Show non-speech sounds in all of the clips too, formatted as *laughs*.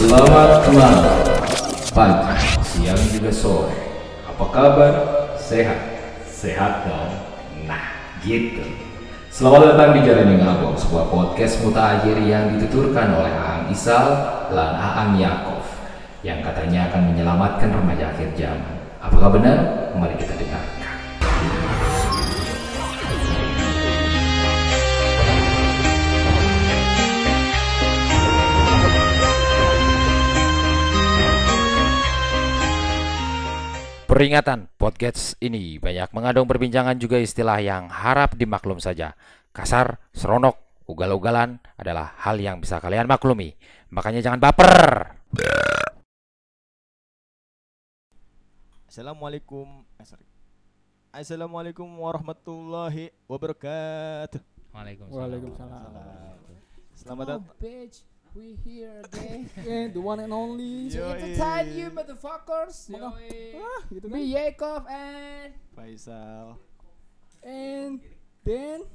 Selamat malam, pagi, siang juga sore. Apa kabar? Sehat? Sehat dong? Nah, gitu. Selamat datang di Jalan yang Abang, sebuah podcast mutakhir yang dituturkan oleh Aang Isal dan Aang Yakov yang katanya akan menyelamatkan remaja akhir zaman. Apakah benar? Mari kita dengarkan. Peringatan, podcast ini banyak mengandung perbincangan juga istilah yang harap dimaklum saja. Kasar, seronok, ugal-ugalan adalah hal yang bisa kalian maklumi. Makanya jangan baper. Assalamualaikum eh, sorry. Assalamualaikum warahmatullahi wabarakatuh Waalaikumsalam. Waalaikumsalam. Selamat datang. We here again. Yeah, *laughs* the one and only. Yo. to entertain you motherfuckers. Maka- Ah, gitu kan. Me Yakov and Faisal And then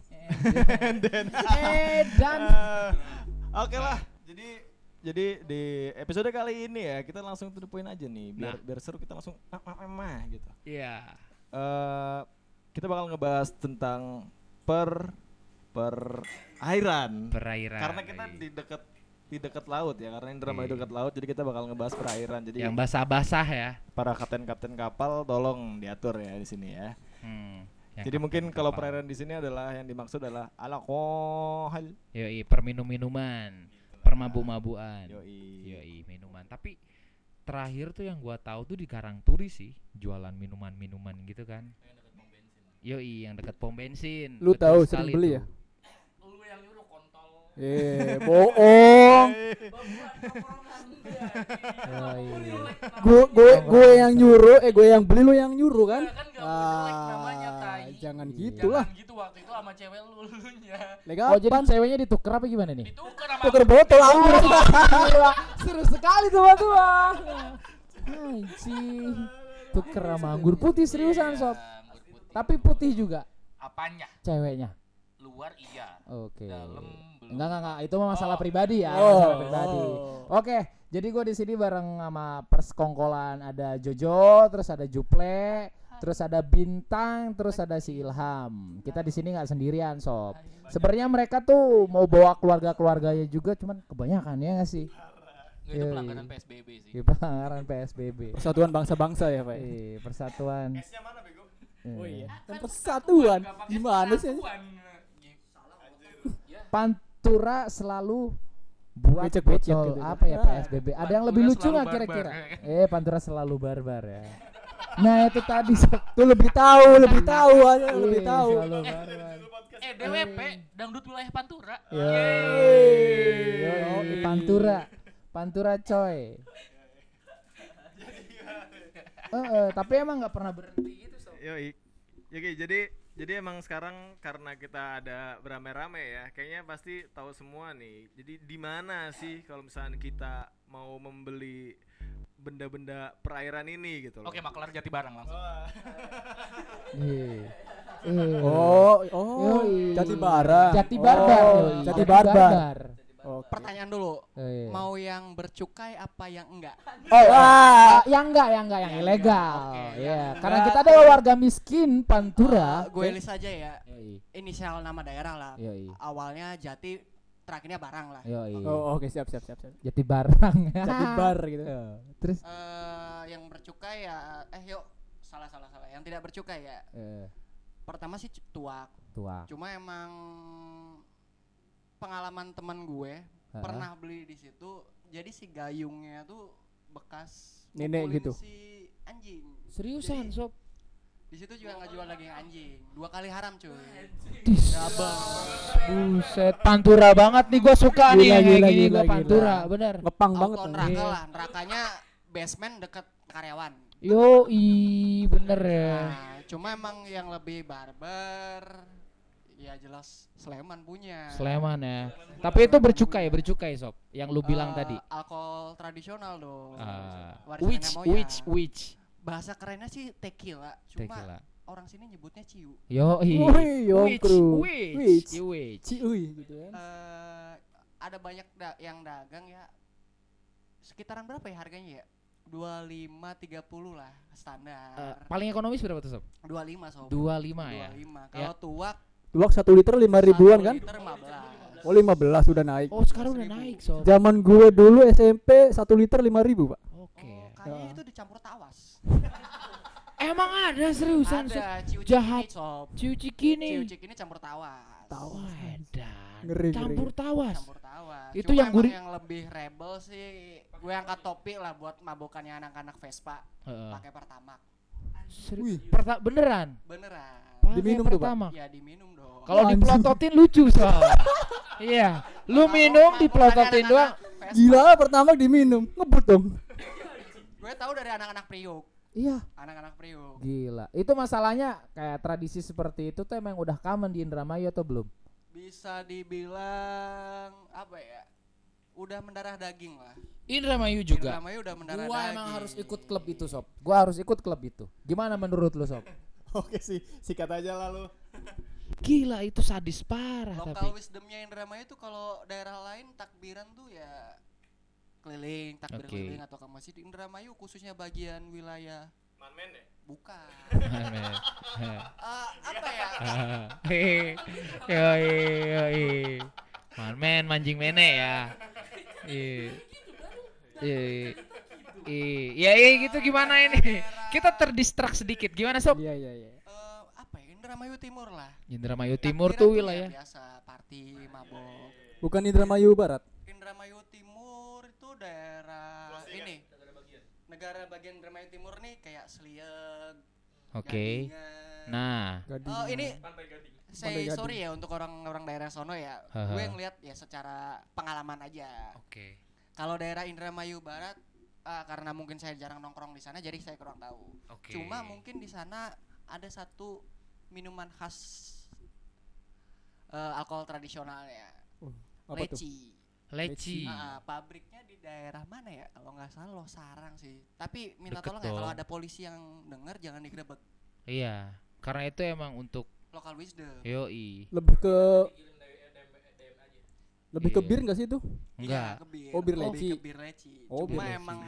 And then *laughs* and dan *laughs* Ah, Oke lah Jadi jadi di episode kali ini ya kita langsung to the point aja nih biar Nah. biar seru kita langsung ah, ah, ah, ah, gitu. Iya. Eh kita bakal ngebahas tentang per perairan. Perairan. Karena kita di dekat di dekat laut ya karena ini drama di Iya. dekat laut jadi kita bakal ngebahas perairan jadi yang basah-basah ya. para kapten-kapten kapal tolong diatur ya di sini ya. Hmm. yang Jadi mungkin kalau perairan di sini adalah yang dimaksud adalah alkohol. Yoi, perminum-minuman, permabu-mabuan. Yoi. Yoi, minuman. Tapi terakhir tuh yang gua tahu tuh di Karangturi sih, jualan minuman-minuman gitu kan. Yoi, yang dekat pom bensin. Lu Betul tahu sekali sering beli tuh. ya? Eh, bohong. Gue gue gue yang nyuruh, eh gue yang beli lu yang nyuruh kan? kan Ah, tai. jangan Iya. gitulah. Jangan gitu waktu itu sama cewek lu lunya. Legal. Oh, jadi ceweknya ditukar apa gimana nih? Ditukar sama tuker botol anggur. Seru sekali tuh tua. Anjing. Tuker sama anggur putih seriusan sob. Tapi putih juga apanya? ceweknya. Luar iya. Oke. Dalam. Enggak enggak enggak, itu mah masalah pribadi ya, Oh. masalah pribadi. Oke, jadi gue di sini bareng sama persekongkolan ada Jojo, terus ada Juple, terus ada Bintang, terus ada si Ilham. Kita di sini nggak sendirian, sob. Sebenarnya mereka tuh mau bawa keluarga-keluarganya juga, cuman kebanyakan ya nggak sih? Nggak, itu Iya, pelanggaran iya. PSBB sih. Di pelanggaran PSBB. Persatuan bangsa-bangsa ya, Pak. Eh, persatuan. Oh Eh, iya. Dan persatuan. Gimana sih? Pantura selalu buat Becek-becek botol gitu. apa ya. PSBB. Ada yang lebih lucu nggak kira-kira? Eh, Pantura selalu barbar ya. Nah itu tadi. Tuh lebih tahu, lebih tahu aja, lebih Iya, tahu. selalu barbar. Eh DWP dangdut wilayah Pantura. Yoi, Pantura, Pantura coy. Eh, eh, tapi emang nggak pernah berhenti gitu Sob. Yoi. Oke, jadi jadi emang sekarang karena kita ada beramai-ramai ya, kayaknya pasti tahu semua nih. Jadi di mana sih kalau misalnya kita mau membeli benda-benda perairan ini gitu loh. Oke, maklar jati barang langsung. Iya. Eh, Oh, oh. Jati Bara. Jati Barbar, Oh, yoi. Jati Barbar. Oke. Pertanyaan dulu, Eh. mau yang bercukai apa yang enggak? Oh, Ah, yang enggak, yang enggak, yang ilegal. Oke, Iya, yang karena kita adalah warga miskin Pantura. Eh, gue list aja ya. Yoi, Inisial nama daerah lah. yoi, Awalnya Jati, terakhirnya Barang lah. yoi. Oh, oke siap siap siap siap. Jati barang. *laughs* Jati bar gitu. Terus Eh, yang bercukai ya, eh yuk salah salah salah. Yang tidak bercukai ya. eh, Pertama sih tuak. tua. Cuma emang pengalaman teman gue Ha-ha. pernah beli di situ. Jadi si gayungnya tuh bekas Nenek gitu. Si anjing. Seriusan, Jadi, sob? Di situ juga nggak jual daging anjing. Dua kali haram cuy. Double. Buset, Pantura banget nih gue suka nih Gila, yang kayak gila, gini gila, gua gila. Pantura, bener. Ngepang banget. Auto tuh. neraka lah. Nerakanya basement deket karyawan. Yo, i bener ya. Nah, cuma emang yang lebih barbar ya jelas Sleman punya. Sleman ya. Tapi itu bercukai, bercukai sob. Yang lu bilang Eh, tadi. Alkohol tradisional dong. Ah, Warisan which, nenek moyang. which, which. Bahasa kerennya sih tequila. Cuma Tequila. orang sini nyebutnya ciu. Yo, yo, Which, kru. which, Which. which. Ciuy gitu kan. Eh ada banyak da- yang dagang ya sekitaran berapa ya harganya ya 25 30 lah standar Eh, paling ekonomis berapa tuh sob 25 sob 25 ya 25 kalau tuak Tuak satu liter lima ribuan kan? liter 15 Oh 15 sudah naik. oh sekarang udah naik sob Zaman gue dulu SMP satu liter lima ribu pak. oke oh, kayaknya itu dicampur tawas *laughs* emang ada seriusan sob ada ciu Jahat. sob cuci kini ciu ini campur tawas Tawas. Wadah. Ngeri, ngeri. campur tawas campur tawas Itu Cuma yang gurih- yang lebih rebel sih gue angkat topi lah buat mabokannya anak-anak Vespa Heeh. pakai pertamax Seri- Wih. Perta- beneran beneran Pakai Diminum tuh, Pak? pertama. ya diminum dong Kalau dipelototin lucu soalnya. *laughs* Iya, lu minum dipelototin doang. Gila pertama diminum ngebut dong. gue tahu dari anak-anak Priuk Iya. anak-anak Priuk Gila. Itu masalahnya kayak tradisi seperti itu tuh emang udah common di Indramayu atau belum? bisa dibilang apa ya udah mendarah daging lah Indramayu juga. Indramayu udah mendarah Gua daging emang harus ikut klub itu, Sob. Gua harus ikut klub itu. Gimana menurut lu, Sob? *laughs* Oke sih, sikat aja lalu. Gila, itu sadis parah lokal tapi. wisdomnya Indramayu tuh kalau daerah lain takbiran tuh ya keliling takbir Oke. keliling atau ke masjid Indramayu khususnya bagian wilayah Manmen ya? bukan. *laughs* Eh, apa ya *laughs* Yoi, yoi. Manmen mancing mene ya. Iya. Iya. Iya, iya gitu gimana ini? Kita terdistrak sedikit. Gimana, Sob? Iya iya iya. Eh, apa ya Indramayu Timur lah Indramayu Timur Takbiran tuh ya wilayah. biasa party mabok Bukan Indramayu Barat. Indramayu Timur itu daerah ini negara bagian Indramayu Timur nih kayak Selieg Oke. Gadingan. Nah, Gading. Oh ini Gading. saya sorry ya untuk orang-orang daerah sono ya. Haha. gue ngeliat ya secara pengalaman aja. oke. Kalau daerah Indramayu Barat ah, karena mungkin saya jarang nongkrong di sana jadi saya kurang tahu. Oke. Cuma mungkin di sana ada satu minuman khas eh, alkohol tradisionalnya. Apa tuh? leci. Leci. Ah, pabriknya di daerah mana ya? Kalau nggak salah Loh Sarang sih. Tapi minta Deket tolong ya kalau ada polisi yang dengar jangan digerebek. Iya, karena itu emang untuk Lokal wisdom. yoi. Lebih ke lebih ke Iya. bir nggak sih itu? Enggak. Iya. Oh, bir leci. ke bir leci. Oh, bir Cuma leci. emang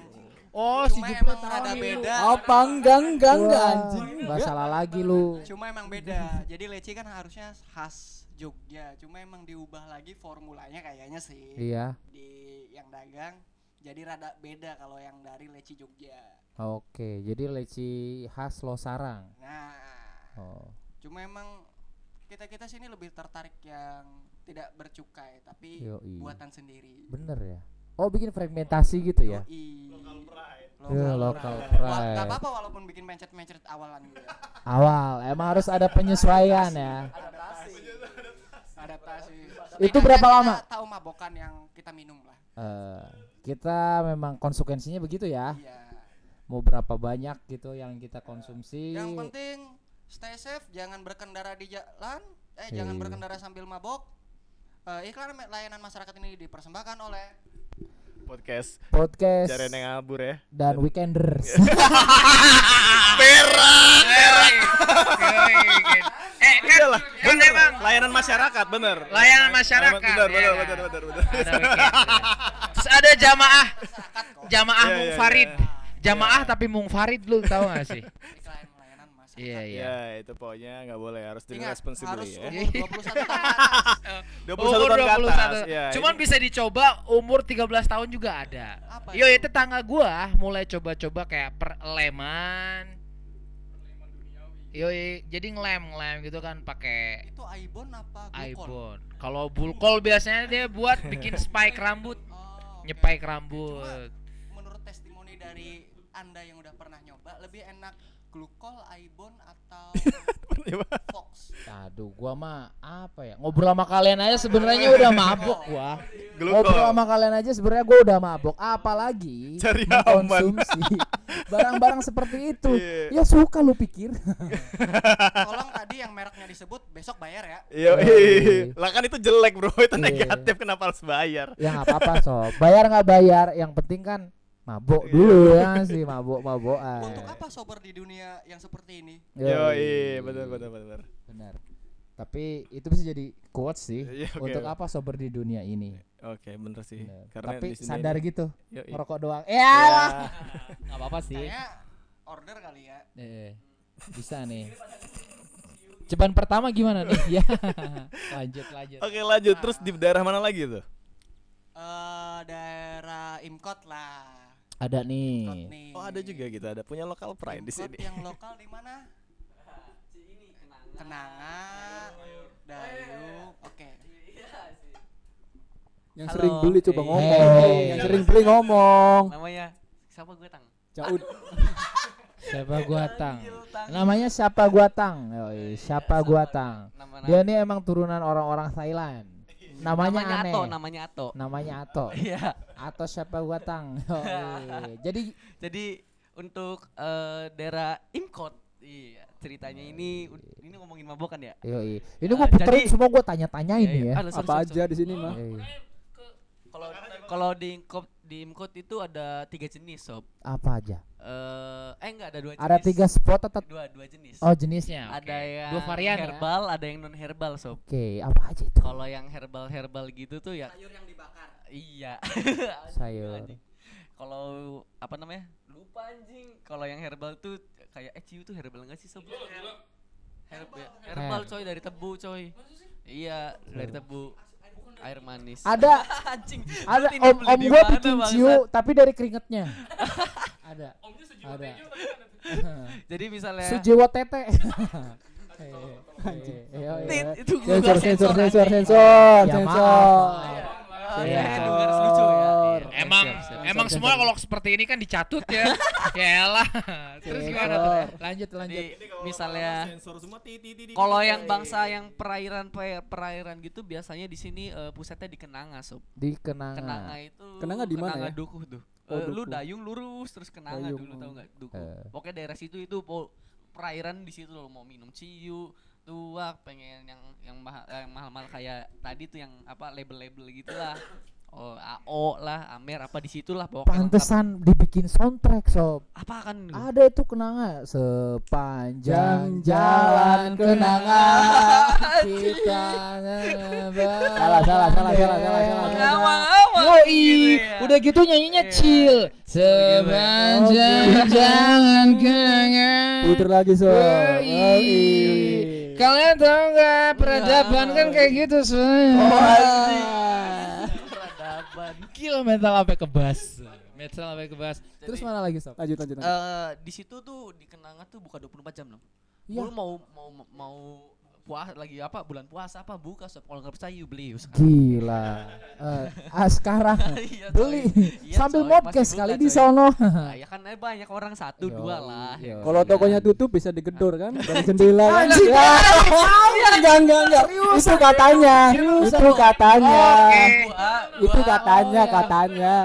Oh, cuma emang rada beda. Apa enggak enggak enggak anjing. Enggak salah lagi lu. Cuma emang beda. Jadi leci kan harusnya khas Jogja. Cuma emang diubah lagi formulanya kayaknya sih Iya. di yang dagang. Jadi rada beda kalau yang dari leci Jogja. Oke, jadi leci khas Losarang. Nah, Oh. cuma emang kita kita sini lebih tertarik yang tidak bercukai tapi Yoi. buatan sendiri. Bener ya. Oh, bikin fragmentasi gitu ya. Yoi. Local pride. Local Wah, pride. nggak apa-apa walaupun bikin mencet-mencet awalan gitu ya. Awal, emang harus ada penyesuaian ya. Adaptasi. Adaptasi. Itu Setidaknya berapa kita lama? Tahu mabokan yang kita minum lah. Eh, kita memang konsekuensinya begitu ya. Iya. Mau berapa banyak gitu yang kita konsumsi. Yang penting stay safe, jangan berkendara di jalan, eh jangan Iya. berkendara sambil mabok. Eh, iklan layanan masyarakat ini dipersembahkan oleh Podcast podcast Jaren yang ngabur ya. dan weekenders. *laughs* Eh, kan, Iyalah, kan bener. emang layanan masyarakat, bener. layanan masyarakat. Bener, bener, kan? bener, bener, bener. Ada weekend. *laughs* Terus ada jamaah, jamaah Iya, iya, mungfarid. iya. Jamaah tapi mungfarid lu tahu gak sih? *laughs* Layanan masyarakat. Iya, *laughs* iya. Ya, itu pokoknya nggak boleh harus di Ingat, responsibly harus ya. umur 21 tahun ke atas. *laughs* 21 Umur tahun ke atas. 21. Ya, Cuman ini- bisa dicoba umur 13 tahun juga ada. Apa Yo, itu? itu tangga gua mulai coba-coba kayak perleman. Yo, jadi ngelem ngelem gitu kan pakai Itu Aibon apa iPhone. Kalau bulkol biasanya dia buat bikin spike rambut, Oh, oke. nyepaik rambut. Menurut testimoni dari Anda yang udah pernah nyoba, lebih enak glukol, Aibon atau *laughs* Fox? Aduh, gua mah apa ya? Ngobrol sama kalian aja sebenarnya udah mabok gua. Ngobrol Glukol. sama kalian aja sebenarnya gua udah mabok, apalagi Cari aman. mengkonsumsi barang-barang seperti itu. Iya. Ya suka lu pikir. Tolong tadi yang mereknya disebut besok bayar ya. Iya, Yoi. lah kan itu jelek bro, itu Iya. negatif kenapa harus bayar? ya nggak apa-apa sob. Bayar nggak bayar, yang penting kan mabok dulu ya sih mabok-mabokan. Untuk apa sober di dunia yang seperti ini? Yo, iya, benar, benar, benar. Benar. Tapi itu bisa jadi quotes sih. *laughs* Iya, oke. Untuk apa sober di dunia ini? Oke, bener sih. Bener. Karena Tapi di sini sadar ini- gitu, Yoi. ngerokok doang. Ya, Ya. lah. *laughs* nggak apa-apa sih. Kayaknya order kali ya. Eh, bisa nih. Ceban pertama gimana nih? ya. *laughs* lanjut lanjut. Oke, lanjut. Terus di daerah mana lagi tuh? Eh daerah Imkot lah. Ada nih. nih. Oh, ada juga kita ada punya lokal pride di sini. yang lokal di mana? *laughs* Kenanga, Dayung. Oke. Yang Halo. sering beli coba ngomong. Hey. Yang sering beli ngomong. Namanya siapa gue tang? Caud. *laughs* Siapa gua tang? Namanya siapa gua tang? Yoi, siapa gua tang? Dia ini emang turunan orang-orang Thailand. Namanya, aneh. Ato, namanya Ato. Namanya Ato. *laughs* Iya. Atau siapa gua tang? *laughs* Yoi. Jadi Jadi untuk eh, daerah Imkot, iya ceritanya ini ini ngomongin mabokan ya? yoi. Ini gua Eh, puterin jadi- semua gua tanya-tanyain Iya, nih iya. ya. Apa aja di sini mah? Yoi. Kalau kalau di Imkot di Imkot itu ada tiga jenis sob. Apa aja? Eh eh enggak ada dua jenis. Ada tiga spot atau dua dua jenis. Oh jenisnya. ada oke. yang Dua varian ya? herbal, ada yang non herbal sob. Oke, apa aja itu? Kalau yang herbal herbal gitu tuh ya sayur yang dibakar. Iya. *laughs* Sayur. Kalau apa namanya? Lupa anjing. Kalau yang herbal tuh kayak eh ciu tuh herbal enggak sih sob? Herbal, herbal Her. coy dari tebu coy. Iya, dari tebu. Air manis. Ada *laughs* anjing. ada om om mana, bikin ciu tapi dari keringetnya. *laughs* ada. Ada. *laughs* Jadi misalnya Sujiwo tete. Tit, itu gua Sensor, nggak sensor, anjing. sensor, sensor, Ya, sensor. maaf. Oh, Emang Siap, siap. emang semua kalau seperti ini kan dicatut ya. *laughs* Yaelah. Terus gimana tuh? Lanjut lanjut. Jadi misalnya kalau yang bangsa yang perairan pe- perairan gitu biasanya di sini eh, pusatnya di Kenanga, sob. Di kenangan. Kenanga itu Kenanga di mana Kenanga ya? Dukuh tuh. Oh, Eh, lu dayung lurus terus Kenanga Dayung, dulu tau nggak Dukuh. Eh. Pokoknya daerah situ itu perairan di situ lo mau minum ciu, tuak, pengen yang yang mahal yang mahal-mahal kayak tadi tuh yang apa label-label gitulah. Oh, AO lah, Amer apa di situ lah pokoknya. lengkap. Pantesan dibikin soundtrack sob. Apa kan? Ada itu kenanga sepanjang jalan kenanga kita. *laughs* Salah, salah, salah, salah, salah, salah. Ngawang-ngawang Yoi, gitu ya. udah gitu nyanyinya Iya. chill. Sepanjang jalan kenanga. Puter lagi, so. Yoi. Kalian tahu nggak peradaban kan kayak gitu sebenarnya. Peradaban. Mental sampai ke bass. Mental sampai ke bass. Terus mana lagi sob? Lanjut, lanjut, lanjut. Eh di situ tuh di Kenanga tuh buka 24 jam loh. Iya. Lu mau mau mau puas lagi apa bulan puasa apa buka sob kalau nggak percaya you beli Gila. Eh, ah, sekarang *laughs* Iya, beli Iya, sambil pasti kali di sono. Nah, ya kan eh, banyak orang satu dua Yoi, lah. ya. Kalau kan? tokonya tutup bisa digedor kan *laughs* dari jendela. kan? Anjing. Ya. *laughs* Enggak, enggak, enggak. Itu katanya. Itu katanya. Itu katanya, Oh, iya. katanya.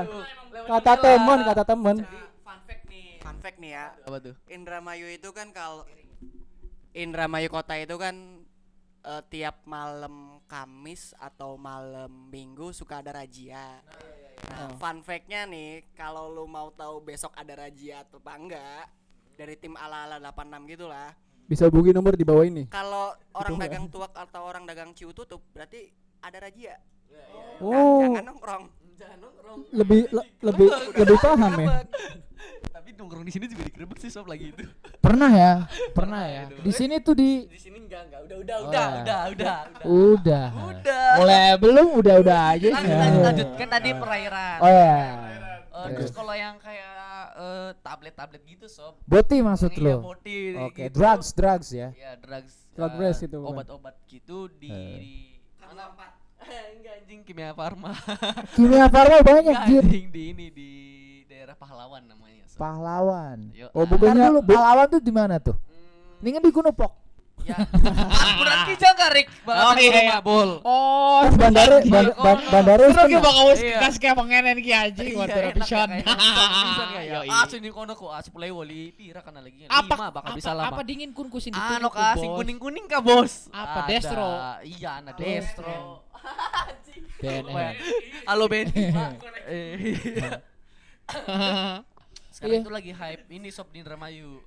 Kata temen, kata temen. Jadi fun fact nih. Fun fact nih ya, Apa tuh? Indramayu itu kan kalau Indramayu kota itu kan eh, tiap malam Kamis atau malam Minggu suka ada razia. Nah, fun fact-nya nih, kalau lu mau tahu besok ada razia atau apa enggak, dari tim ala-ala 86 gitu lah. Bisa hubungi nomor di bawah ini. Kalau orang Betul, dagang tuak atau orang dagang ciu tutup, berarti ada razia. Nah, Oh, jangan nongkrong. Jangan nongkrong. lebih le- lebih lebih paham ya. Tapi nongkrong di sini juga digerebek sih sob lagi itu. Pernah ya? Pernah ya. Di sini tuh di Di sini enggak enggak udah udah Oh, udah ya. udah udah udah. udah. Udah. Mulai belum udah-udah aja. Lanjut, lanjut, lanjut. Kan tadi perairan. Oh ya. Eh, terus kalau yang kayak eh, tablet-tablet gitu sob. Boti maksud Iya, lo? boti Oke, gitu. drugs, drugs ya. Iya, drugs. Drug eh, race gitu, bukan? Obat-obat gitu di, Eh. di mana? *laughs* Enggak anjing kimia farma. *laughs* Kimia farma banyak jir. anjing di ini di daerah Pahlawan namanya. Sob. Pahlawan. Yo, Oh, bukannya dulu pahlawan tuh di mana tuh? hmm, Ini kan di Gunung Pok. Ya. *laughs* Berarti jangan Rik. Oh, iya, iya. Bol. Oh, Kan bandara ban- ban- bandara Seru ki bakal wis kas kayak pengenen ki anjing waktu ya, ya. Yoi. Ah, sini kono kok ah sepuluh wali pira kana lagi. Apa bakal bisa lama. apa dingin kun kusin Anu kah sing kuning-kuning kah, Bos? Apa. Destro? Iya, anak Destro. BNN. Halo. Eh. *laughs* *laughs* Sekarang itu lagi hype ini sob di Indramayu.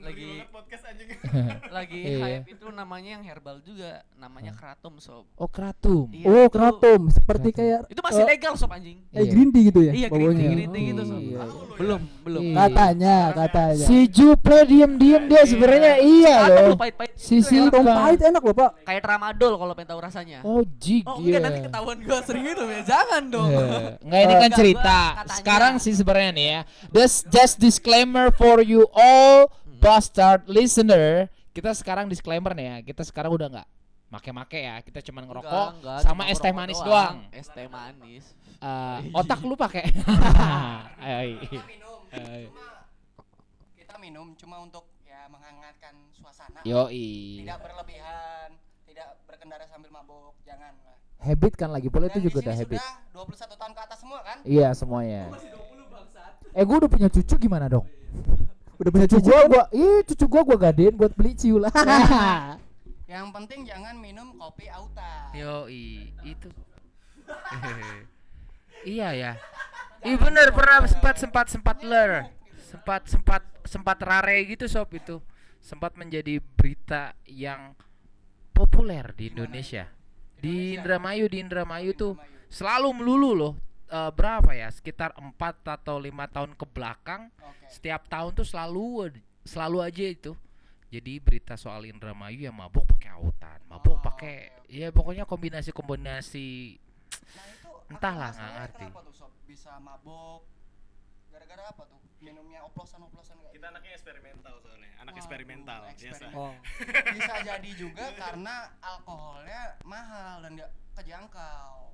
Lagi podcast anjing. *laughs* lagi Iya. hype itu namanya yang herbal juga, namanya kratom sob. Oh kratum. Iya, Oh, itu- kratom seperti Kratom. kayak Itu masih eh, legal sob anjing. eh, green tea gitu ya Iya green tea, green tea gitu sob. Iya. Belum, belum. Iya. Katanya, katanya. Si Juple diem-diem dia sebenarnya iya loh. Si gitu ya. Kratom Silka. pahit enak loh, Pak. Kayak tramadol kalau pengen tahu rasanya. Oh jig Oh iya. enggak nanti ketahuan gua sering itu ya. Jangan dong. Eh, Nggak ini kan Enggak, cerita. Sekarang sih sebenarnya nih ya. This just disclaimer for you all bastard listener. Kita sekarang disclaimer nih ya. Kita sekarang udah nggak make-make ya. Kita cuman ngerokok Enggak, enggak, sama es teh manis doang. doang. Es teh manis. Eh, otak lu pakai. *laughs* Ayo, Kita minum. Ayo. Cuma kita minum cuma untuk ya menghangatkan suasana. Yoi. Tidak berlebihan, tidak berkendara sambil mabuk, jangan lah. Habit kan lagi pula itu di juga udah habit. Sudah 21 tahun ke atas semua kan? Iya semuanya. Eh gua udah punya cucu gimana dong? Udah punya Cucu cucu. gua gua, ih cucu gua gua gadein buat beli ciu lah. *laughs* Yang penting jangan minum kopi auta. Yoi, itu. *laughs* iya ya. Iya bener pernah sempat sempat sempat ler. Sempat sempat sempat rare gitu sob itu. Sempat menjadi berita yang populer di Indonesia. Di Indramayu di Indramayu tuh selalu melulu loh. Eh, berapa ya? Sekitar 4 atau lima tahun ke belakang Oke. setiap tahun tuh selalu selalu aja itu jadi berita soal Indramayu ya mabuk pakai autan mabuk Oh, pakai ya pokoknya kombinasi kombinasi Nah itu Entahlah, nggak ngerti. Kenapa tuh sob bisa mabok? Gara-gara apa tuh? Minumnya oplosan-oplosan enggak? Kita anaknya eksperimental soalnya. Anak Waduh, eksperimental biasa. Oh. Bisa jadi juga karena alkoholnya mahal dan nggak kejangkau.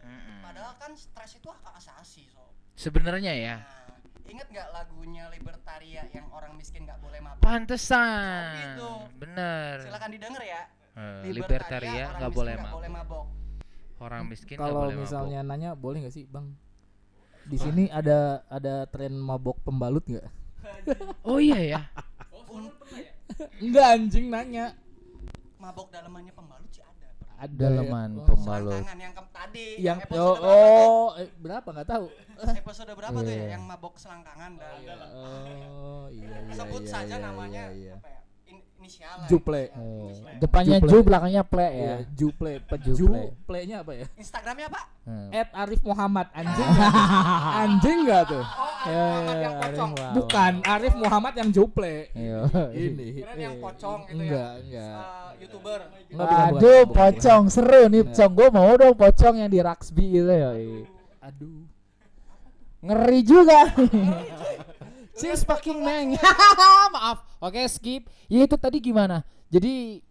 Mm-mm. Padahal kan stres itu hak asasi sob. sebenarnya ya Nah, ingat nggak lagunya Libertaria yang orang miskin nggak boleh mabuk? pantesan gitu. bener Silakan didengar ya. Eh, libertaria nggak boleh nggak mabuk boleh mabok. orang miskin nggak Kalau misalnya nanya boleh nggak sih, Bang? Di sini ada ada tren mabok pembalut nggak? *laughs* oh iya ya Enggak anjing nanya. Mabok dalamannya pembalut sih ada. Ada Daleman ya. Oh. pembalut. Yang ke- tadi Yang episode oh, berapa tuh? oh eh, berapa nggak tahu. episode berapa tuh ya Iya. yang mabok selangkangan dan Oh iya iya. sebut iya, saja iya, namanya iya, iya. apa ya in- inisial lah, Juple. inisial, Eh, inisial. depannya Juple. Ju belakangnya Ple ya. Iya, Juple, peju. Juple. Play-nya apa ya? Instagramnya apa Hmm. At Arif Muhammad anjing *laughs* anjing nggak tuh? oh Ya, yang Arif pocong Wow. Bukan Arif Muhammad yang Juple. Iya. Ini. Kirain yang pocong gitu ya. Enggak, enggak. Eh, youtuber Enggak, bukan, bukan, Aduh, pocong seru nih, pocong. Gue mau dong pocong yang di Raksbi itu ya. Aduh. Ngeri juga. Cheers fucking man. *laughs* Maaf. Oke, skip. Ya itu tadi gimana? Jadi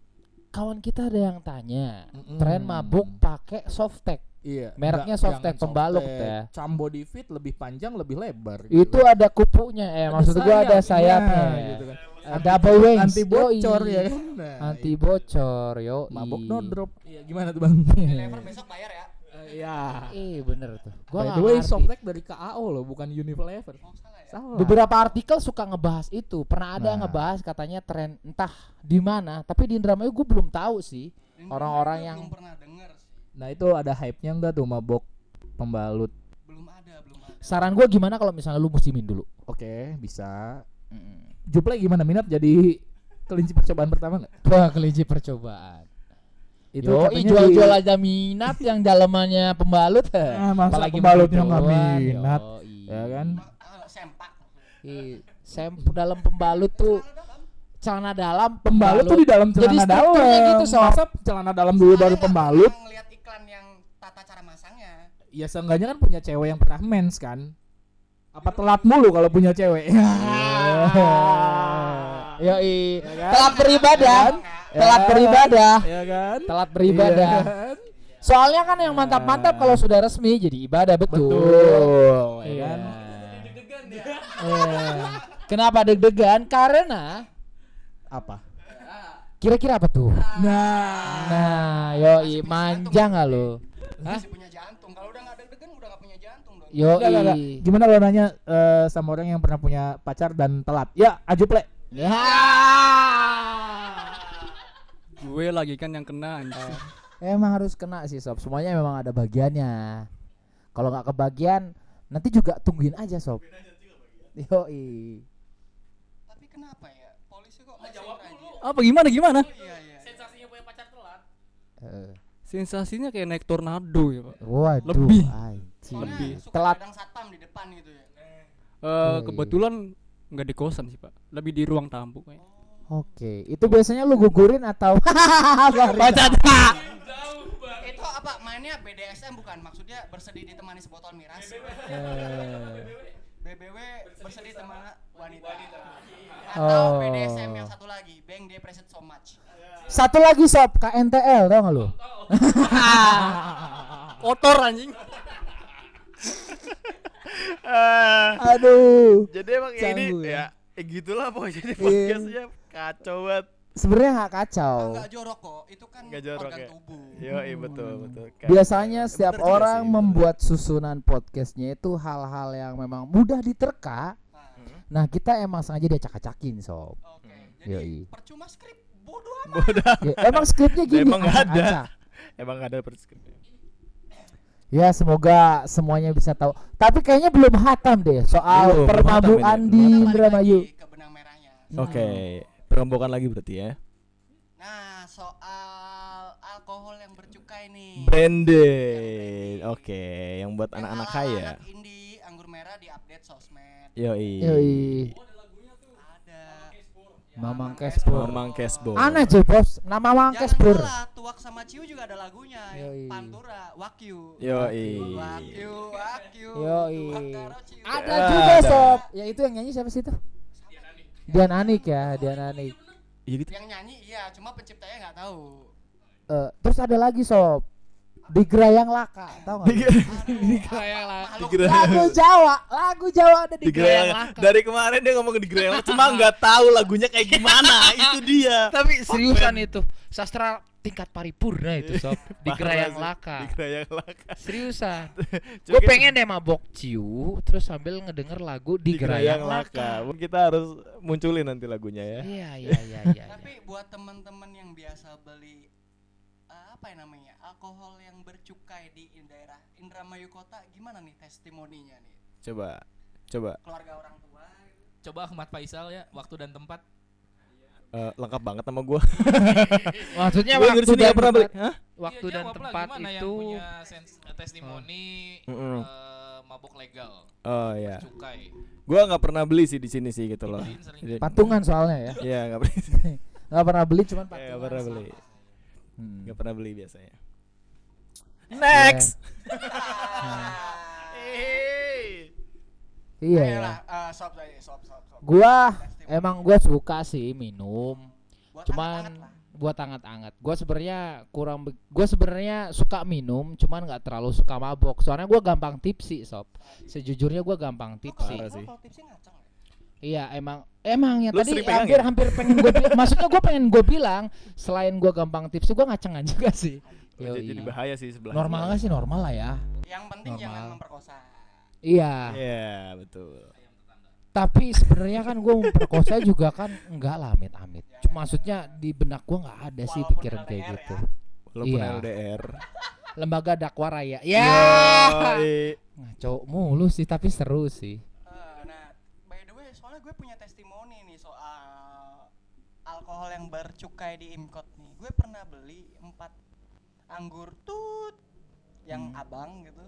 kawan kita ada yang tanya, Mm-mm. tren mabuk pakai softtek. Iya. Mereknya Softtek, pembalut ya. Cambo di fit lebih panjang, lebih lebar. Itu ada kupunya eh maksud gua ada sayapnya. gitu kan. Ada double wings. Anti bocor Yoi. ya kan. Nah, Anti bocor, yo. mabok no drop. Iya, gimana tuh, Bang? *laughs* Unilever besok bayar ya Iya. Eh bener tuh. Gua By the way. Softtek dari KAO loh, bukan Unilever. oh salah ya Salah. Beberapa artikel suka ngebahas itu. Pernah ada yang Nah. ngebahas katanya tren entah di mana, tapi di Indramayu gue belum tahu sih. Orang-orang yang- belum pernah denger sih Nah, itu ada hype-nya enggak tuh mabok pembalut? belum ada belum ada Saran gue gimana kalau misalnya lu musimin dulu? Oke, bisa. Mm. Juple gimana minat jadi kelinci percobaan pertama nggak? Wah kelinci percobaan. Itu Yo, jual-jual aja minat *laughs* yang dalamannya pembalut. Ah, masa Apalagi pembalutnya nggak minat, yoi. ya kan? Sempak Sem dalam pembalut tuh celana dalam Pembalut tuh di dalam Jadi celana strukturnya dalam. gitu, Sob. Masa celana dalam dulu baru Soalnya pembalut? ngeliat iklan yang tata cara masangnya Ya seenggaknya kan punya cewek yang pernah mens kan? Apa telat mulu kalau punya cewek? *laughs* Yoi. kan? Telat beribadah. Ya Telat kan? beribadah. ya kan? Telat beribadah. Iya kan? Soalnya kan yang mantap-mantap kalau sudah resmi jadi ibadah betul. Betul, ya Iya. kan? Iya. Kenapa deg-degan? Karena Apa? kira-kira apa tuh? Nah, Nah, yoi manja nggak lo? Masih punya jantung kalau udah nggak deg-degan udah nggak punya jantung dong enggak. Gimana lo nanya eh, sama orang yang pernah punya pacar dan telat? Ya, ajuple. Ya. Gue lagi kan yang kena. Emang harus kena sih sob. Semuanya memang ada bagiannya. Kalau nggak kebagian, nanti juga tungguin aja sob. Yoi. tapi kenapa ya polisi kok jawab dulu Apa gimana gimana? iya iya Sensasinya punya pacar telat. Eh, Sensasinya kayak naik tornado ya, Pak. waduh, Lebih. suka Telat. kadang satpam di depan gitu ya Eh, iya. kebetulan nggak di kosan sih, Pak. Lebih di ruang tamu kayaknya. Oke, itu biasanya lu gugurin atau *laughs* Baca itu apa mainnya BDSM bukan maksudnya bersedih ditemani sebotol miras BBW *laughs* bersedih teman wanita Oh. atau BDSM yang satu lagi Bang appreciate so much Satu lagi sob KNTL tau gak lu? *laughs* Kotor anjing. Aduh. Jadi emang ini ya. ya, eh gitulah pokoknya jadi Iya. podcastnya kacau banget. Sebenarnya nggak kacau. enggak jorok kok itu kan Nggak jorok organ ya? tubuh Yo, iya betul betul. Kayak- Biasanya setiap bener orang sih, bener. membuat susunan podcastnya itu hal-hal yang memang mudah diterka. Nah kita emang sengaja dia acak-acakin sob. oke Hmm. Yoi. jadi percuma skrip bodoh amat Bodoh. *laughs* Ya, emang skripnya gini. Emang nggak ada. Emang nggak ada preskrip. Ya semoga semuanya bisa tahu. Tapi kayaknya belum hatam deh soal Belum, permabuan di Indramayu. lagi ke perombokan lagi berarti ya. nah soal alkohol yang bercukai nih Branded. Oke, yang buat anak-anak kaya. anak indie anggur merah di update sosmed Yoi. Yoi. ada Mamang Cashbur. Mamang Cashbo. Aneh aja bos, nama Mamang Jangan Cashbur. salah, Tuak sama Ciu juga ada lagunya Yoi. Pantura, Wakyu Yoi. Wakyu, Wakyu Yoi. Ada Ya, juga sob. Ya itu yang nyanyi siapa sih itu? Dian Anik ya, Dian Anik. Iya gitu. Yang nyanyi iya, cuma penciptanya nggak tahu Eh, terus ada lagi sob. Di Gerayang Laka, tau gak? Di Di Gerayang- lagu Jawa, lagu Jawa ada di, di Gerayang. Laka. Dari kemarin dia ngomong di Gerayang, cuma nggak tahu lagunya kayak gimana. *laughs* itu dia. Tapi seriusan itu sastra tingkat paripurna itu sob *laughs* di Gerayang. Laka. Di Gerayang Laka. Seriusan. *laughs* Gue pengen deh mabok ciu terus sambil ngedenger lagu di, Gerayang Laka. Kita harus munculin nanti lagunya ya. Iya iya iya iya. Tapi buat teman-teman yang biasa beli eh, apa ya namanya alkohol yang bercukai di daerah Indramayu Kota, gimana nih testimoninya nih Coba, coba. keluarga orang tua? Coba Ahmad Faisal ya, waktu dan tempat. Eh, lengkap banget sama gua. *laughs* Maksudnya Gua waktu dan pernah beli. tempat, Hah? waktu Iya, dan lah, tempat yang itu punya eh, testimoni Mm-mm. eh, mabok legal, Oh iya. cukai. Gua nggak pernah beli sih di sini sih gitu loh. Patungan soalnya ya. Iya nggak beli. *laughs* Nggak pernah beli cuman Iya, patungan. nggak pernah beli. Hmm. Nggak pernah beli biasanya. Next. *laughs* Iya. ya. Sob, sob, sob. Gua emang gua suka sih minum. Buat cuman anget-anget lah. buat hangat-hangat. Gua sebenarnya kurang be- gua sebenarnya suka minum, cuman nggak terlalu suka mabok. Soalnya gua gampang tipsi, sob. Sejujurnya gua gampang tipsi. ya? Iya, emang emang ya Lu tadi hampir ya? hampir pengen gue maksudnya gue pengen gue bilang selain gue gampang tipsi gue ngacengan juga sih. Oh, jadi, jadi bahaya sih sebelah. Normal nggak sih normal lah ya. Yang penting jangan Normal. memperkosa. Iya. Iya betul. Tapi sebenarnya kan gue memperkosa juga kan enggak lah amit-amit. Cuma maksudnya di benak gue nggak ada sih Walaupun pikiran kayak LDR gitu. Walaupun Iya. LDR. Lembaga dakwah raya. Ya. Yoi. Ngaco mulu sih tapi seru sih. Eh, nah, by the way, soalnya gue punya testimoni nih soal alkohol yang bercukai di Imkot nih. Gue pernah beli empat anggur tut yang Hmm. abang gitu.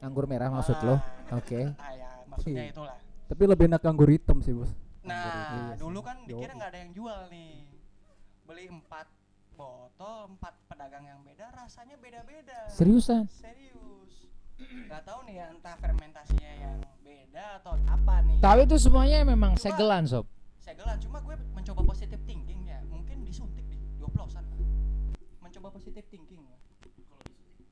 Anggur merah maksud lo? Ah, Oke. Ah ya, maksudnya Iya. itulah. Tapi lebih enak anggur hitam sih, Bos. Nah, iya dulu sih. kan dikira nggak ada yang jual nih. Beli empat botol, empat pedagang yang beda, rasanya beda-beda. Seriusan? Serius. Gak tahu nih ya, entah fermentasinya yang beda atau apa nih. Tapi itu semuanya memang Cuma- segelan sob. Segelan, cuma gue mencoba positive thinking ya. Mungkin disuntik di 20-an. Mencoba positive thinking ya.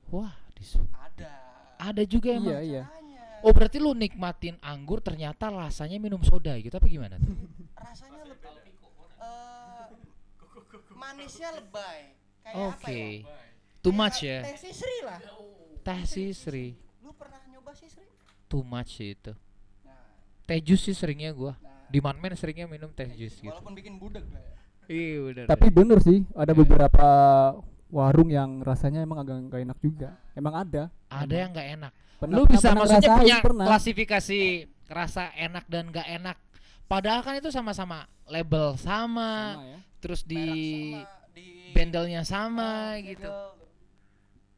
Wah, disu- Ada. ada juga emang. Iya, iya. Caranya. Oh berarti lu nikmatin anggur ternyata rasanya minum soda gitu apa gimana tuh? rasanya lebih eh manisnya lebay. Kayak Oke. apa ya? Too much ya. Teh sisri lah. Teh sisri. Lu pernah nyoba sisri? Too much sih itu. Nah, Teh jus sih seringnya gua. nah. Di Manmen seringnya minum teh jus gitu. Walaupun bikin budek lah ya. Iya benar. Tapi bener sih, ada beberapa warung yang rasanya emang agak nggak enak juga. Emang ada. ada yang nggak enak. Pernah- lu bisa pernah maksudnya punya pernah. klasifikasi rasa enak dan nggak enak padahal kan itu sama-sama label sama, Sama ya. terus di sama, di bandelnya sama Ah, gitu.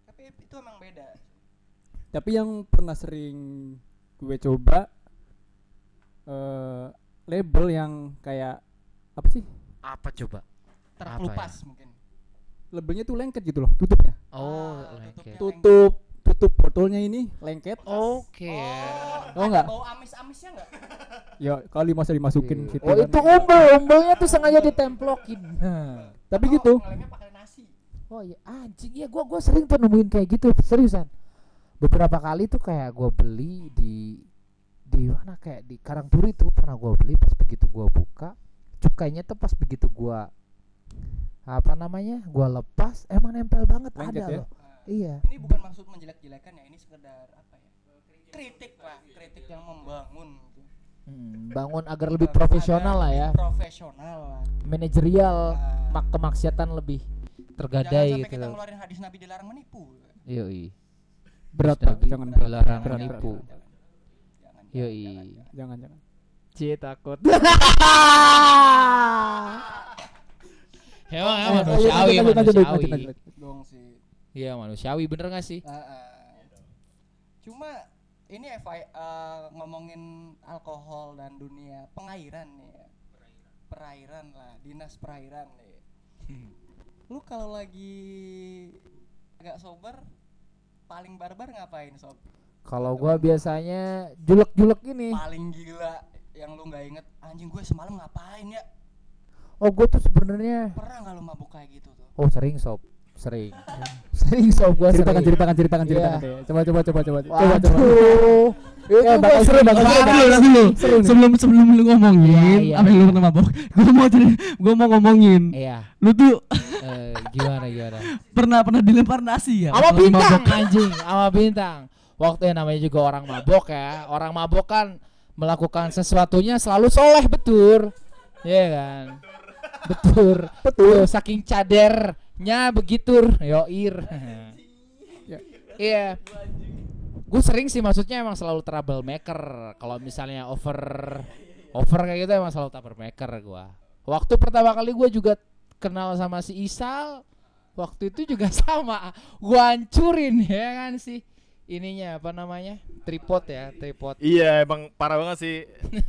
Tapi itu emang beda. Tapi yang pernah sering gue coba eh label yang kayak apa sih? apa coba Terkelupas mungkin. Labelnya tuh lengket gitu loh, tutupnya. oh Ah, lengket Tutup tutup botolnya ini lengket. oke Oh, ada enggak? bau amis-amisnya enggak? Ya kali masa dimasukin situ. Oh kan. itu umbel, umbelnya tuh sengaja ditemplokin. Nah. *laughs* Tapi gitu. Ngelemnya pakai nasi. Oh iya anjing ya gua gua sering tuh nemuin kayak gitu seriusan. Beberapa kali tuh kayak gua beli di di mana kayak di Karangturi tuh pernah gua beli pas begitu gua buka cukainya tuh pas begitu gua apa namanya gua lepas emang nempel banget Lengket ada ya? loh iya Ini bukan maksud menjelek-jelekan ya, ini sekedar apa ya? Kritik lah, kritik yang membangun gitu. Hmm, bangun agar lebih profesional lah ya Profesional lah. manajerial Nah, mak kemaksiatan lebih jangan tergadai sampai gitu kita loh ngeluarin hadis Nabi dilarang menipu. yoi Berat Nabi jangan dilarang berat, menipu berat. Jangan. yoi Jangan jangan. Cie takut *laughs* emang emang manusiawi manusiawi. Dong sih. Iya manusiawi bener gak sih Ah, ah. Cuma ini FI, eh, ngomongin alkohol dan dunia pengairan nih ya. Perairan lah, dinas perairan nih. *laughs* Lu kalau lagi agak sober paling barbar ngapain sob? kalau gua biasanya julek-julek ini Paling gila yang lu nggak inget anjing gue semalam ngapain ya? oh gua tuh sebenarnya Pernah nggak lu mabuk kayak gitu tuh? oh sering sob sering *laughs* sob gua Ceritakan sering ceritakan ceritakan ceritakan Iya. deh. Coba coba coba coba. Coba coba. Waduh, itu Eh, bakal seru, bakal seru, banget. bakal Dulu. Seru nih. Sebelum sebelum lu ngomongin Iya, iya. apa lu pernah mabok, gua mau ceri- gua mau ngomongin. Iya, Lu tuh eh, gimana gimana? pernah pernah dilempar nasi ya? Sama lu bintang anjing, sama bintang. Waktu yang namanya juga orang mabok ya. Orang mabok kan melakukan sesuatunya selalu soleh betul. Iya kan? Betul. Betul. Saking cadernya begitu, yoir. Iya. Gue sering sih maksudnya emang selalu troublemaker. Kalau misalnya over over kayak gitu emang selalu troublemaker gua. Waktu pertama kali gue juga kenal sama si Isal, waktu itu juga *laughs* sama. Gua hancurin ya kan sih ininya apa namanya? Tripod ya, tripod. Iya emang parah banget sih.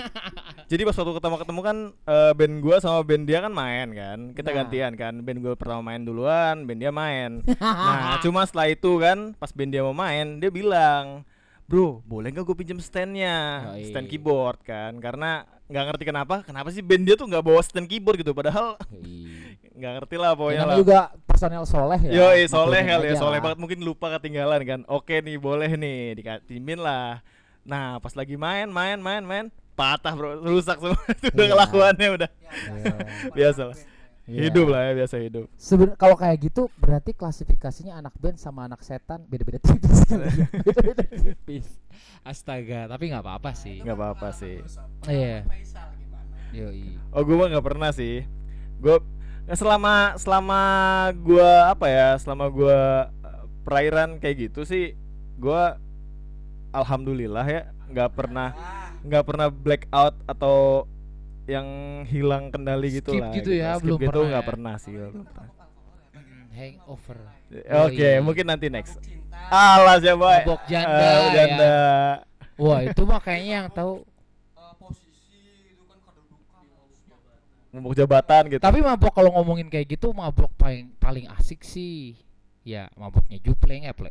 *laughs* Jadi pas waktu ketemu ketemu kan eh, band gua sama band dia kan main kan. Kita Nah. gantian kan. Band gua pertama main duluan, band dia main. *laughs* nah cuma setelah itu kan pas band dia mau main dia bilang, bro boleh nggak gue pinjem standnya, Yoi. stand keyboard kan? Karena nggak ngerti kenapa, kenapa sih band dia tuh nggak bawa stand keyboard gitu? Padahal *laughs* nggak ngerti lah Ya, pokoknya lah. juga personel soleh ya. Yo, soleh kali ya, soleh banget mungkin lupa ketinggalan kan. Oke nih, boleh nih dikatimin lah. Nah, pas lagi main, main, main, main, patah bro, rusak semua. *laughs* Itu udah Iya. kelakuannya udah Iya. biasa lah. Iya. Hidup lah ya, biasa hidup. Seben- kalau kayak gitu berarti klasifikasinya anak band sama anak setan beda-beda tipis ya. *laughs* Beda-beda tipis. Astaga, tapi nggak apa-apa sih. Nggak apa-apa sih. Iya. Yoi. Oh, gue mah nggak pernah sih. Gue selama selama gua apa ya, selama gua eh, perairan kayak gitu sih, gua alhamdulillah ya nggak pernah nggak pernah blackout atau yang hilang kendali gitu Skip lah. gitu ya, Skip belum gitu pernah nggak ya? pernah sih. gua belum pernah. *clears throat* Hangover. Oke, Yoi. mungkin nanti next. Alas ya, boy. Mabok janda, Eh, ya. janda. Wah, itu mah kayaknya yang tahu. Mabok jabatan gitu. Tapi mabok kalau ngomongin kayak gitu mabok paling paling asik sih. Ya, maboknya Jupleng ya, Ple.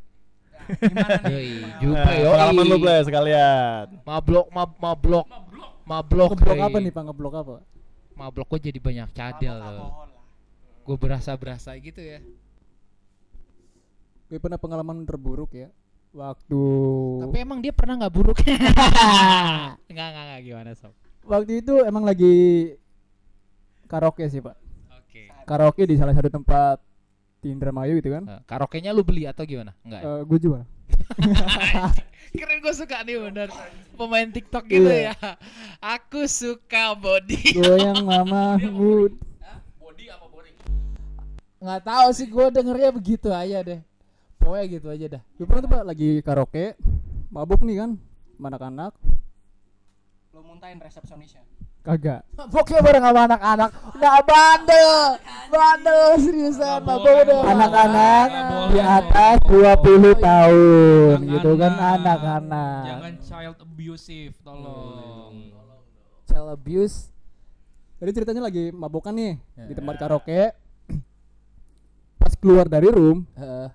*laughs* Yoi, Nah, Juple yoi. pengalaman lu Ble, sekalian. Mablok, mab, mablok. Mablok. Ngeblok apa nih, Pak? Ngeblok apa? Mablok gue jadi banyak cadel. Gue berasa-berasa gitu ya. Gue pernah pengalaman terburuk ya. Waktu Tapi emang dia pernah nggak buruk? *laughs* Enggak, enggak, enggak gimana, Sob? waktu itu emang lagi karaoke sih, Pak. Oke. Karaoke di salah satu tempat di Indramayu gitu kan. Nah, karaoke-nya lu beli atau gimana? Enggak. Ya? Eh, gue jual. *laughs* Keren gue suka nih bener Pemain TikTok gitu Iya. ya Aku suka body Goyang mama mood. nggak tahu sih gue dengernya begitu aja deh Pokoknya gitu aja dah Gue pernah tuh Pak lagi karaoke, mabuk nih kan, anak-anak. Lu muntahin resepsionisnya. Kagak. Maboknya bareng sama anak-anak. Nggak bandel. Bandel seriusan. Nggak Mabok udah. Anak-anak di atas 20 tahun Jangan, gitu kan Nak. anak-anak. Jangan child abusive, tolong. Child abuse. Jadi ceritanya lagi mabokan nih di tempat karaoke. *clears throat* Pas keluar dari room, Heeh.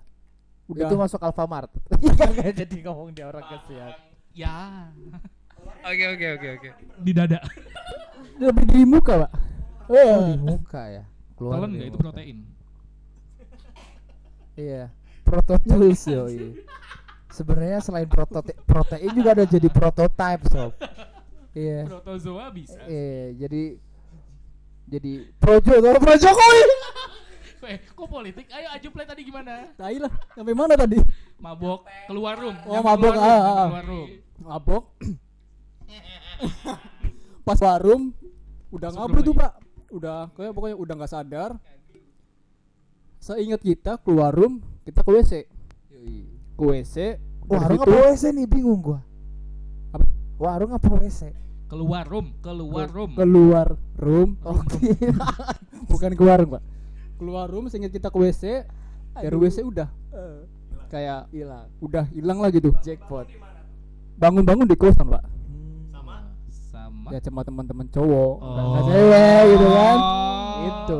udah Itu masuk Alfamart. *laughs* Jadi ngomong dia orang kesian. Ya, Oke oke oke oke. di dada. lebih di muka, Pak. Oh, di muka ya. Keluar Telan dari nggak itu protein? Iya. Prototools yoi. Sebenarnya selain protote protein juga ada jadi prototype sob. Iya. Protozoa bisa. Eh, jadi jadi projo tuh pro Jokowi. Eh, kok politik? Ayo aju play tadi gimana? Tai lah. Sampai mana tadi? Mabok keluar room. Oh, mabok, keluar room, ah, ah, ah. keluar room. Mabok. *laughs* Pas warung udah room tuh. Pak. Udah kayak pokoknya udah nggak sadar. Seingat kita keluar room, kita ke WC. Ke WC. Warung apa WC nih bingung gua. Apa? Warung apa WC? Keluar room, keluar room. keluar room Oh, *laughs* bukan ke warung pak keluar room sehingga kita ke WC dari WC udah kayak hilang. udah hilang lah gitu Jackpot. bangun-bangun di kosan pak Sama. ya cuma teman-teman cowok Oh. nggak cewek gitu kan Oh. itu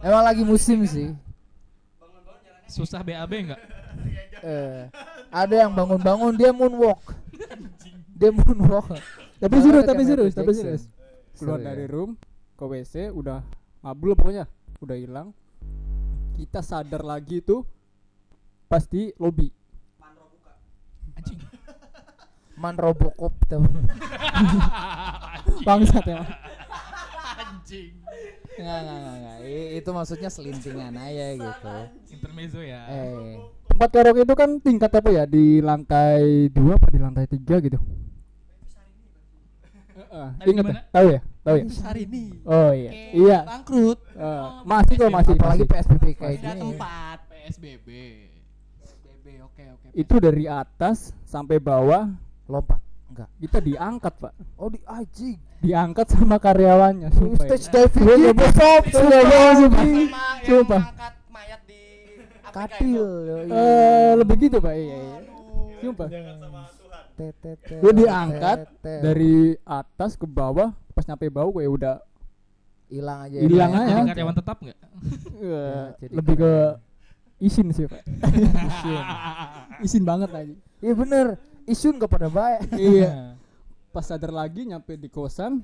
Emang lagi musim sih. Susah BAB enggak? Eh, ada yang bangun-bangun dia moonwalk. dia moonwalk. tapi kayak tapi serius tapi serius keluar Seru ya? dari room ke WC udah mabul pokoknya udah hilang kita sadar lagi tuh pasti lobby Anjing. Man Robocop tuh. *laughs* bangsat ya. Anjing. Enggak, enggak, enggak, Itu maksudnya selintingan aja gitu. Intermezzo ya. Eh, tempat karaoke itu kan tingkat apa ya? Di lantai dua apa di lantai tiga gitu? Heeh, Tapi ingat ya? tahu ya? Tahu ya? Hari ini oh iya. Iya. bangkrut. Eh, masih kok masih apalagi masih. PSBB kayak gini. tempat. PSBB. BB oke oke itu dari atas sampai bawah Lompat. Enggak. kita diangkat pak Oh di anjing. diangkat sama karyawannya sumpah ya. Stage diving sob. Sumpah, sumpah, sumpah. Sumpah. angkat mayat di Katil. Eh, lebih gitu pak iya iya sumpah gue diangkat dari atas ke bawah pas nyampe bawah gue udah hilang aja. Hilang ya. aja. Jadi karyawan tetap enggak? eh, jadi lebih ke isin sih pak *laughs* isin isin banget lagi Iya bener. Isun gak pada baik. *laughs* iya *laughs* pas sadar lagi nyampe di kosan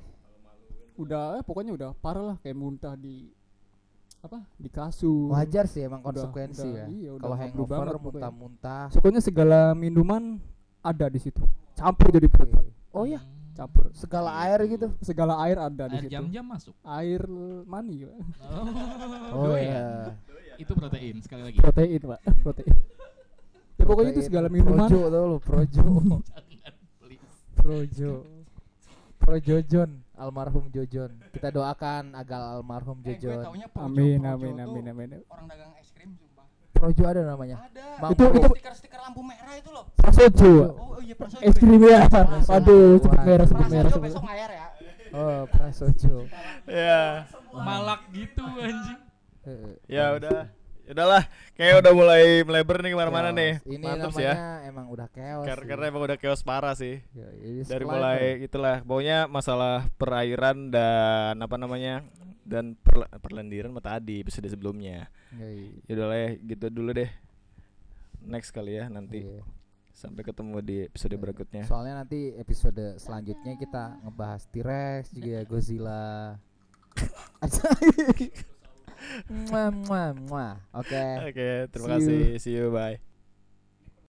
udah eh, pokoknya udah parah lah kayak muntah di apa di kasur Wajar sih emang Udah- konsekuensi udah, ya. iya, udah Kalau hangover muntah-muntah. pokoknya segala minuman ada di situ campur jadi perut. Oh ya, campur segala air gitu. segala air ada di Air situ jam-jam masuk. air mani. Oh doyan. iya. Itu protein sekali lagi. protein pak *laughs* protein ya pokoknya itu segala minuman Projo tau lu, Projo. *laughs* Projo. Projojon, almarhum Jojon. Kita doakan agar almarhum eh Jojon. Projo, amin Projo amin amin amin orang dagang es krim sumpah Projo ada namanya. ada Mang Itu- itu- stiker stiker lampu merah itu loh prasojo oh, oh iya prasojo es krim ya Prasojo. *laughs* aduh sebut merah sebut merah prasojo besok ngayar ya Oh, Prasojo. Ya, Malak gitu anjing. Heeh. ya udah. Udahlah, kayak udah mulai melebar nih ke mana-mana nih. Ini Mantap namanya sih ya. emang udah chaos. Karena, karena emang udah chaos parah sih. Ya, Dari mulai itu- itulah, pokoknya masalah perairan dan apa namanya dan perla- perlendiran tadi episode sebelumnya. Ya, iya. Ya udah lah ya, gitu dulu deh. Next kali ya nanti. Iya. Sampai ketemu di episode berikutnya. Soalnya nanti episode selanjutnya kita ngebahas T-Rex juga ya, Godzilla. *laughs* Oke. Oke, terima See you. kasih. See you, bye.